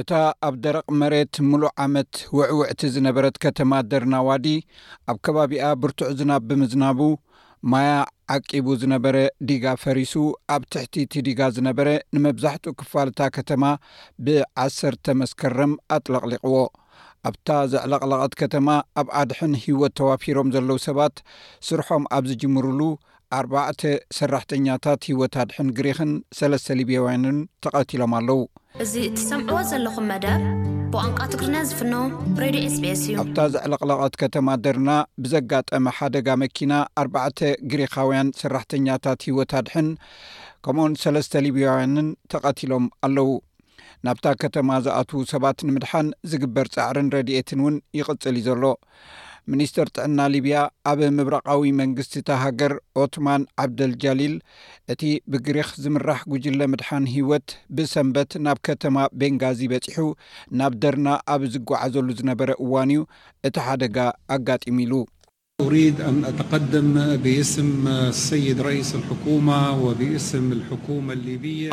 እታ ኣብ ደረቕ መሬት ምሉእ ዓመት ውዕውዕቲ ዝነበረት ከተማ ደርናዋዲ ኣብ ከባቢኣ ብርቱዕ ዝናብ ብምዝናቡ ማያ ዓቂቡ ዝነበረ ዲጋ ፈሪሱ ኣብ ትሕቲ እቲ ዲጋ ዝነበረ ንመብዛሕትኡ ክፋል እታ ከተማ ብዓሰርተ መስከረም ኣጥለቕሊቕዎ ኣብታ ዘዕለቕለቐት ከተማ ኣብ ኣድሕን ህይወት ተዋፊሮም ዘለዉ ሰባት ስርሖም ኣብ ዝጅምሩሉ ኣርባዕተ ሰራሕተኛታት ህይወት ኣድሕን ግሪኽን ሰለስተ ሊብያውያንን ተቐቲሎም ኣለዉ። እዚ እትሰምዕዎ ዘለኹም መደብ ብቋንቋ ትግርኛ ዝፍኖ ሬድዮ ኤስቢኤስ እዩ። ኣብታ ዘዕለቕለቐት ከተማ ደርና ብዘጋጠመ ሓደጋ መኪና ኣርባዕተ ግሪኻውያን ሰራሕተኛታት ህይወት ኣድሕን ከምኡውን ሰለስተ ሊብያውያንን ተቐቲሎም ኣለዉ። ናብታ ከተማ ዝኣትዉ ሰባት ንምድሓን ዝግበር ጻዕርን ረድኤትን እውን ይቕጽል እዩ ዘሎ። ሚኒስተር ጥዕና ሊብያ ኣብ ምብራቓዊ መንግስቲ'ታ ሃገር ኦትማን ዓብደል ጃሊል፣ እቲ ብግሪኽ ዝምራሕ ጉጅለ ምድሓን ህይወት ብሰንበት ናብ ከተማ ቤንጋዚ በጺሑ ናብ ደርና ኣብ ዝጓዓዘሉ ዝነበረ እዋን'ዩ እቲ ሓደጋ ኣጋጢሙ ኢሉ። ኡሪድ ኣን ኣተቀደም ብእስም ኣሰይድ ረኢስ ኣልሕኩማ ወብእስም ኣልሕኩማ ኣሊብያ።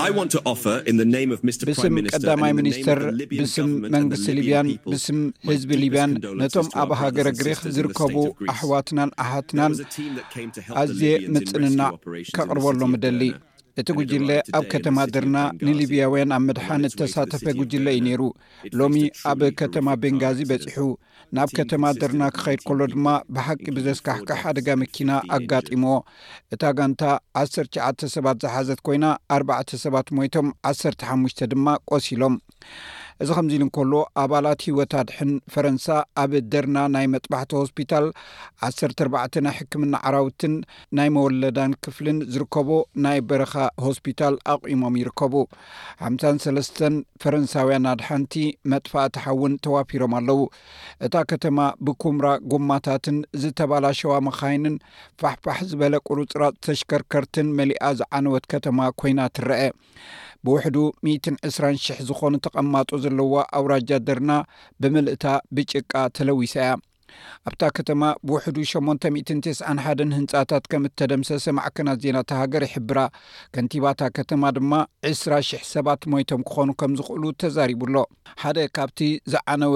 ብስም ቀዳማይ ሚኒስተር፣ ብስም መንግስቲ ሊብያን ብስም ህዝቢ ሊብያን ነቶም ኣብ ሃገረ ግሪኽ ዝርከቡ ኣሕዋትናን ኣሓትናን ኣዝየ ምጽንና ከቕርበሎም እደሊ እቲ ጉጅለ ኣብ ከተማ ድርና ንሊብያውያን ኣብ ምድሓን እተሳተፈ ጉጅለ እዩ ነይሩ ሎሚ ኣብ ከተማ ቤንጋዚ በጺሑ ናብ ከተማ ድርና ክኸይድ ከሎ ድማ ብሓቂ ብዘስካሕካ ሓደጋ መኪና ኣጋጢሞዎ እታ ጋንታ ዓሰሸ ሰባት ዝሓዘት ኮይና ኣርባዕተ ሰባት ሞይቶም ዓሰርተ ሓሙሽተ ድማ ቆሲሎም እዚ ከምዚ ኢሉ እንከሎ ኣባላት ህይወት ኣድሕን ፈረንሳ ኣብ ደርና ናይ መጥባሕቲ ሆስፒታል ዓሰርተ ኣርባዕተ ናይ ሕክምና ዓራውትን ናይ መወለዳን ክፍልን ዝርከቦ ናይ በረኻ ሆስፒታል ኣቑሞም ይርከቡ ሓምሳን ሰለስተን ፈረንሳውያን ኣድሓንቲ መጥፋእቲ ሓውን ተዋፊሮም ኣለዉ እታ ከተማ ብኩምራ ጎማታትን ዝተባላሸዋ መኻይንን ፋሕፋሕ ዝበለ ቁርፅራፅ ተሽከርከርትን መሊኣ ዝዓነወት ከተማ ኮይና ትረአ ብውሕዱ ሚእትን ዕስራን ሽሕ ዝኾኑ ተቐማጦ ዘለዋ ኣውራጃ ደርና ብምልእታ ብጭቃ ተለዊሳ እያ። ኣብታ ከተማ ብውሕዱ ሸሞንተ ሚእትን ተስዓን ሓደን ህንጻታት ከም እተደምሰሰ ማዕከናት ዜና እታ ሃገር ይሕብራ። ከንቲባ እታ ከተማ ድማ ዕስራ ሽሕ ሰባት ሞይቶም ክኾኑ ከም ዝኽእሉ ተዛሪቡ ኣሎ። ሓደ ካብቲ ዝዓነወ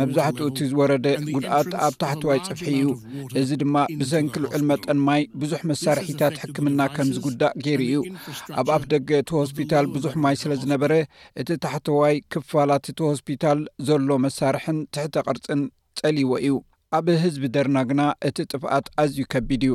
መብዛሕትኡ እቲ ዝወረደ ጉድኣት ኣብ ታሕትዋይ ፅፍሒ እዩ እዚ ድማ ብሰንኪ ልዑል መጠን ማይ ብዙሕ መሳርሒታት ሕክምና ከም ዝጉዳእ ገይሩ እዩ ኣብ ኣፍ ደገ እቲ ሆስፒታል ብዙሕ ማይ ስለ ዝነበረ እቲ ታሕተዋይ ክፋላት እቲ ሆስፒታል ዘሎ መሳርሕን ትሕተ ቅርፅን ፀልዎ እዩ ኣብ ህዝቢ ደርና ግና እቲ ጥፍኣት ኣዝዩ ከቢድ እዩ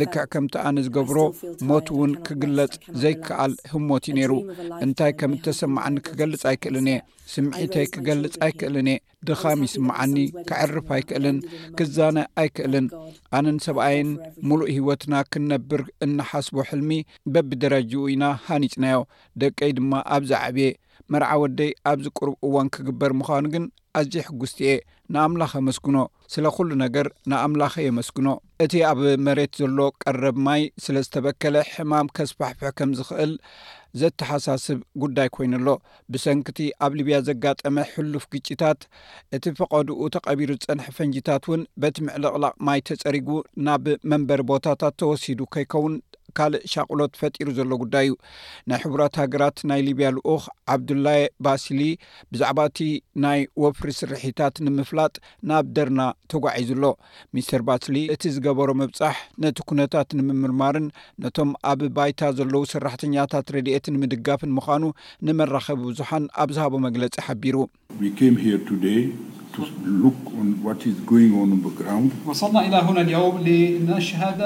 ልክዕ ከምቲ ኣነ ዝገብሮ ሞት እውን ክግለጽ ዘይከኣል ህሞት እዩ ነይሩ እንታይ ከም እተሰማዕኒ ክገልጽ ኣይክእልን እየ ስምዒተይ ክገልጽ ኣይክእልን እየ ድኻም ይስምዓኒ ክዕርፍ ኣይክእልን ክዛነ ኣይክእልን ኣነን ሰብኣይን ሙሉእ ህይወትና ክንነብር እንሓስቦ ሕልሚ በብደረጅኡ ኢና ሃኒጽናዮ ደቀይ ድማ ኣብዛ ዕብየ መርዓ ወደይ ኣብዚ ቅሩብ እዋን ክግበር ምዃኑ ግን ኣዝየ ሕጉስቲ እየ ንኣምላኽ ኣመስግኖ ስለ ኩሉ ነገር ንኣምላኸ የመስግኖ እቲ ኣብ መሬት ዘሎ ቀረብ ማይ ስለ ዝተበከለ ሕማም ከስፋሕፍሕ ከም ዝኽእል ዘተሓሳስብ ጉዳይ ኮይኑ ኣሎ። ብሰንኪቲ ኣብ ሊብያ ዘጋጠመ ሕሉፍ ግጭታት፣ እቲ ፈቐድኡ ተቐቢሩ ዝጸንሐ ፈንጂታት እውን በቲ ምዕልቕላቕ ማይ ተጸሪጉ ናብ መንበሪ ቦታታት ተወሲዱ ከይከውን ካልእ ሻቕሎት ፈጢሩ ዘሎ ጉዳይ እዩ። ናይ ሕቡራት ሃገራት ናይ ሊብያ ልኡኽ ዓብዱላየ ባሲሊ ብዛዕባ እቲ ናይ ወፍሪ ስርሒታት ንምፍላጥ ናብ ደርና ተጓዒዙ ኣሎ። ሚስተር ባትሊ እቲ ዝገበሮ ምብጻሕ ነቲ ኩነታት ንምምርማርን ነቶም ኣብ ባይታ ዘለዉ ሰራሕተኛታት ረድኤት ንምድጋፍን ምዃኑ ንመራኸቢ ብዙሓን ኣብ ዝሃቦ መግለጺ ሓቢሩ።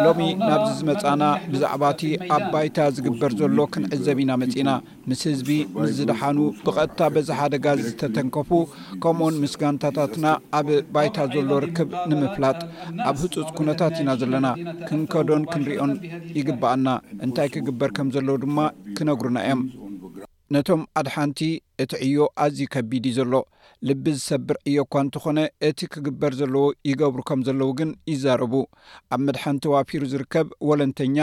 ሎሚ ናብዚ ዝመጻእና ብዛዕባ'ቲ ኣብ ባይታ ዝግበር ዘሎ ክንዕዘብ ኢና መጺእና። ምስ ህዝቢ ምስ ዝደሓኑ ብቐጥታ በዚ ሓደጋ ዝተተንከፉ ከምኡውን ምስ ጋንታታትና ኣብ ባይታ ዘሎ ርክብ ንምፍላጥ ኣብ ህፁፅ ኩነታት ኢና ዘለና። ክንከዶን ክንሪኦን ይግበኣና። እንታይ ክግበር ከም ዘለዎ ድማ ክነግሩና እዮም። ነቶም ኣድሓንቲ እቲ ዕዮ ኣዝዩ ከቢድ እዩ ዘሎ። ልቢ ዝሰብር ዕዮ እኳ እንተኾነ እቲ ክግበር ዘለዎ ይገብሩ ከም ዘለዉ ግን ይዛረቡ። ኣብ ምድሓን ተዋፊሩ ዝርከብ ወለንተኛ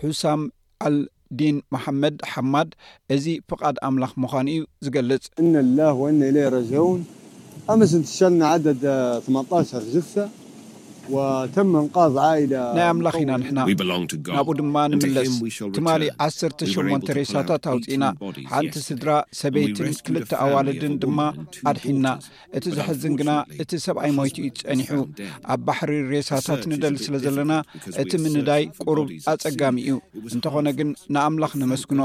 ሑሳም ኣልዲን መሓመድ ሓማድ እዚ ፍቓድ ኣምላኽ ምዃኑ እዩ ዝገልጽ። እነ ሊላህ ወእነ ኢለይህ ራጅዑን ኣምስ እንትሻልና ዓደድ ትመንጣሸር ጅሰ ወተም እንቃዝ ዓኢለ ናይ ኣምላኽ ኢና ንሕና ናብኡ ድማ ንምለስ ትማሊ ዓሰርተ ሸሞንተ ሬሳታት ኣውጺእና ሓንቲ ስድራ ሰበይትን ክልተ ኣዋልድን ድማ ኣድሒንና እቲ ዘሕዝን ግና እቲ ሰብኣይ ሞይቱ እዩ ጸኒሑ ኣብ ባሕሪ ሬሳታት ንደሊ ስለ ዘለና እቲ ምንዳይ ቁሩብ ኣጸጋሚ እዩ እንተኾነ ግን ንኣምላኽ ነመስግኖ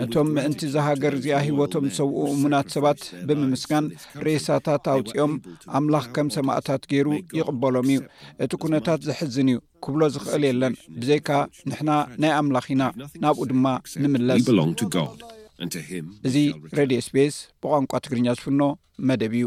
ነቶም ምእንቲ እዛ ሃገር እዚኣ ህይወቶም ዝሰውኡ እሙናት ሰባት ብምምስጋን ሬሳታት ኣውፅኦም ኣምላኽ ከም ሰማእታት ገይሩ ይቕበሎም እዩ እቲ ኩነታት ዘሕዝን እዩ ክብሎ ዝኽእል የለን ብዘይካ ንሕና ናይ ኣምላኽ ኢና ናብኡ ድማ ንምለስ። እዚ ሬድዮ ስፔስ ብቋንቋ ትግርኛ ዝፍኖ መደብ እዩ።